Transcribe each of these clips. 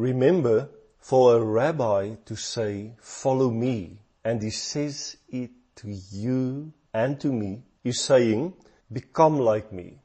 Remember, for a rabbi to say, follow me, and he says it to you and to me, is saying, become like me,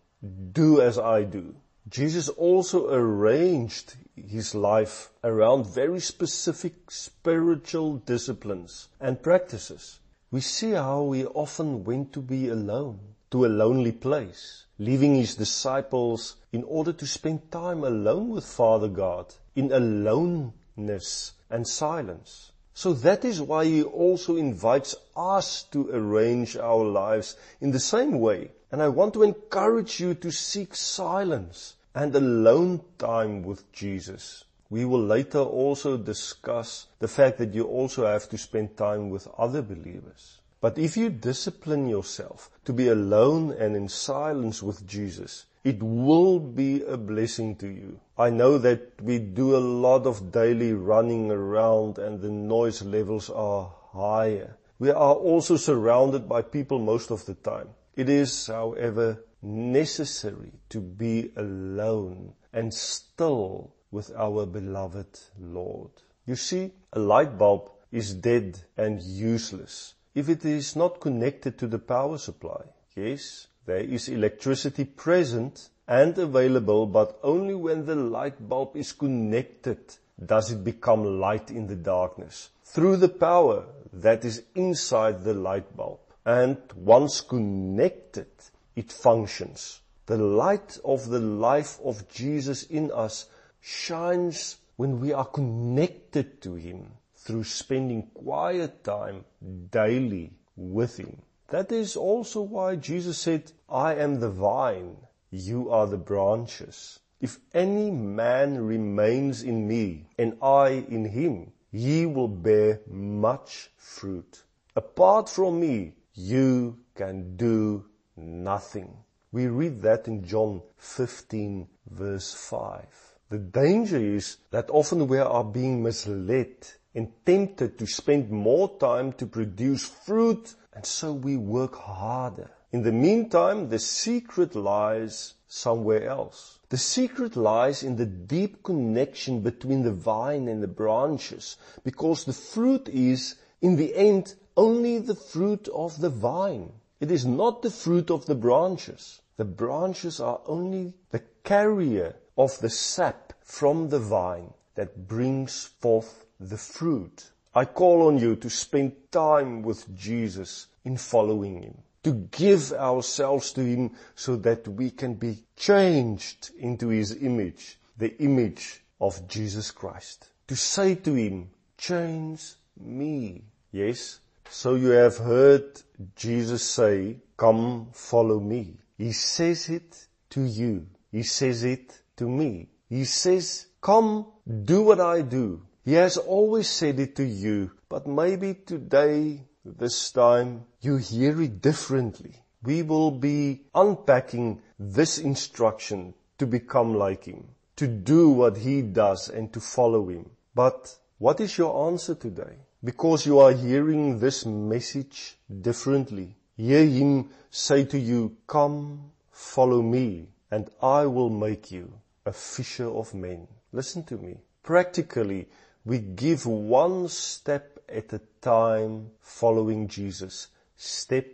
do as I do. Jesus also arranged his life around very specific spiritual disciplines and practices. We see how he often went to be alone, to a lonely place, leaving his disciples in order to spend time alone with Father God in aloneness and silence. So that is why he also invites us to arrange our lives in the same way. And I want to encourage you to seek silence and alone time with Jesus. We will later also discuss the fact that you also have to spend time with other believers. But if you discipline yourself to be alone and in silence with Jesus, it will be a blessing to you. I know that we do a lot of daily running around and the noise levels are higher. We are also surrounded by people most of the time. It is, however, necessary to be alone and still with our beloved Lord. You see, a light bulb is dead and useless if it is not connected to the power supply. Yes, there is electricity present and available, but only when the light bulb is connected does it become light in the darkness. Through the power that is inside the light bulb. And once connected, it functions. The light of the life of Jesus in us shines when we are connected to Him through spending quiet time daily with Him. That is also why Jesus said, I am the vine, you are the branches. If any man remains in me and I in him, he will bear much fruit. Apart from me, you can do nothing. We read that in John 15 verse 5. The danger is that often we are being misled and tempted to spend more time to produce fruit and so we work harder. In the meantime, the secret lies somewhere else. The secret lies in the deep connection between the vine and the branches because the fruit is, in the end, only the fruit of the vine. It is not the fruit of the branches. The branches are only the carrier of the sap from the vine that brings forth the fruit. I call on you to spend time with Jesus in following Him, to give ourselves to Him so that we can be changed into His image, the image of Jesus Christ. To say to Him, change me. Yes, so you have heard Jesus say, come follow me. He says it to you. He says it to me. He says, come do what I do. He has always said it to you, but maybe today, this time, you hear it differently. We will be unpacking this instruction to become like Him, to do what He does and to follow Him. But what is your answer today? because you are hearing this message differently. Hear him say to you, come, follow me, and I will make you a fisher of men. Listen to me. Practically, we give one step at a time following Jesus, step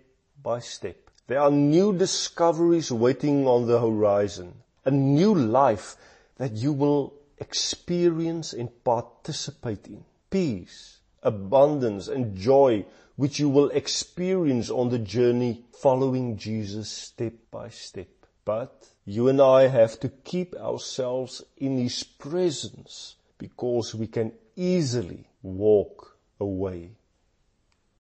by step. There are new discoveries waiting on the horizon, a new life that you will experience and participate in. Peace, abundance and joy which you will experience on the journey following Jesus step by step. But you and I have to keep ourselves in His presence because we can easily walk away.